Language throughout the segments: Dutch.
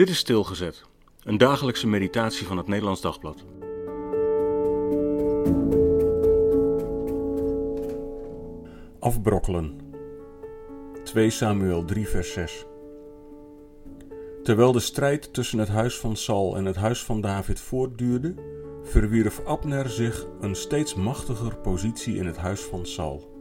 Dit is Stilgezet, een dagelijkse meditatie van het Nederlands Dagblad. Afbrokkelen. 2 Samuel 3 vers 6 Terwijl de strijd tussen het huis van Saul en het huis van David voortduurde, verwierf Abner zich een steeds machtiger positie in het huis van Saul.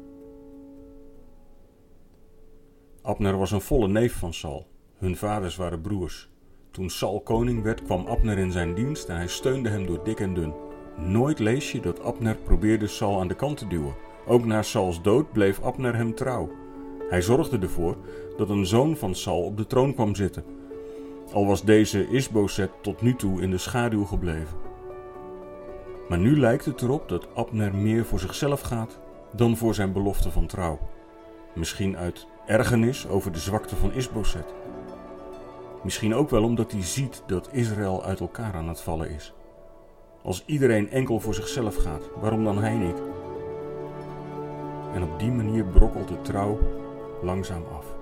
Abner was een volle neef van Saul. Hun vaders waren broers. Toen Saul koning werd, kwam Abner in zijn dienst en hij steunde hem door dik en dun. Nooit lees je dat Abner probeerde Saul aan de kant te duwen. Ook na Sauls dood bleef Abner hem trouw. Hij zorgde ervoor dat een zoon van Saul op de troon kwam zitten, al was deze Isboset tot nu toe in de schaduw gebleven. Maar nu lijkt het erop dat Abner meer voor zichzelf gaat dan voor zijn belofte van trouw. Misschien uit ergernis over de zwakte van Isboset. Misschien ook wel omdat hij ziet dat Israël uit elkaar aan het vallen is. Als iedereen enkel voor zichzelf gaat, waarom dan hij niet? En op die manier brokkelt de trouw langzaam af.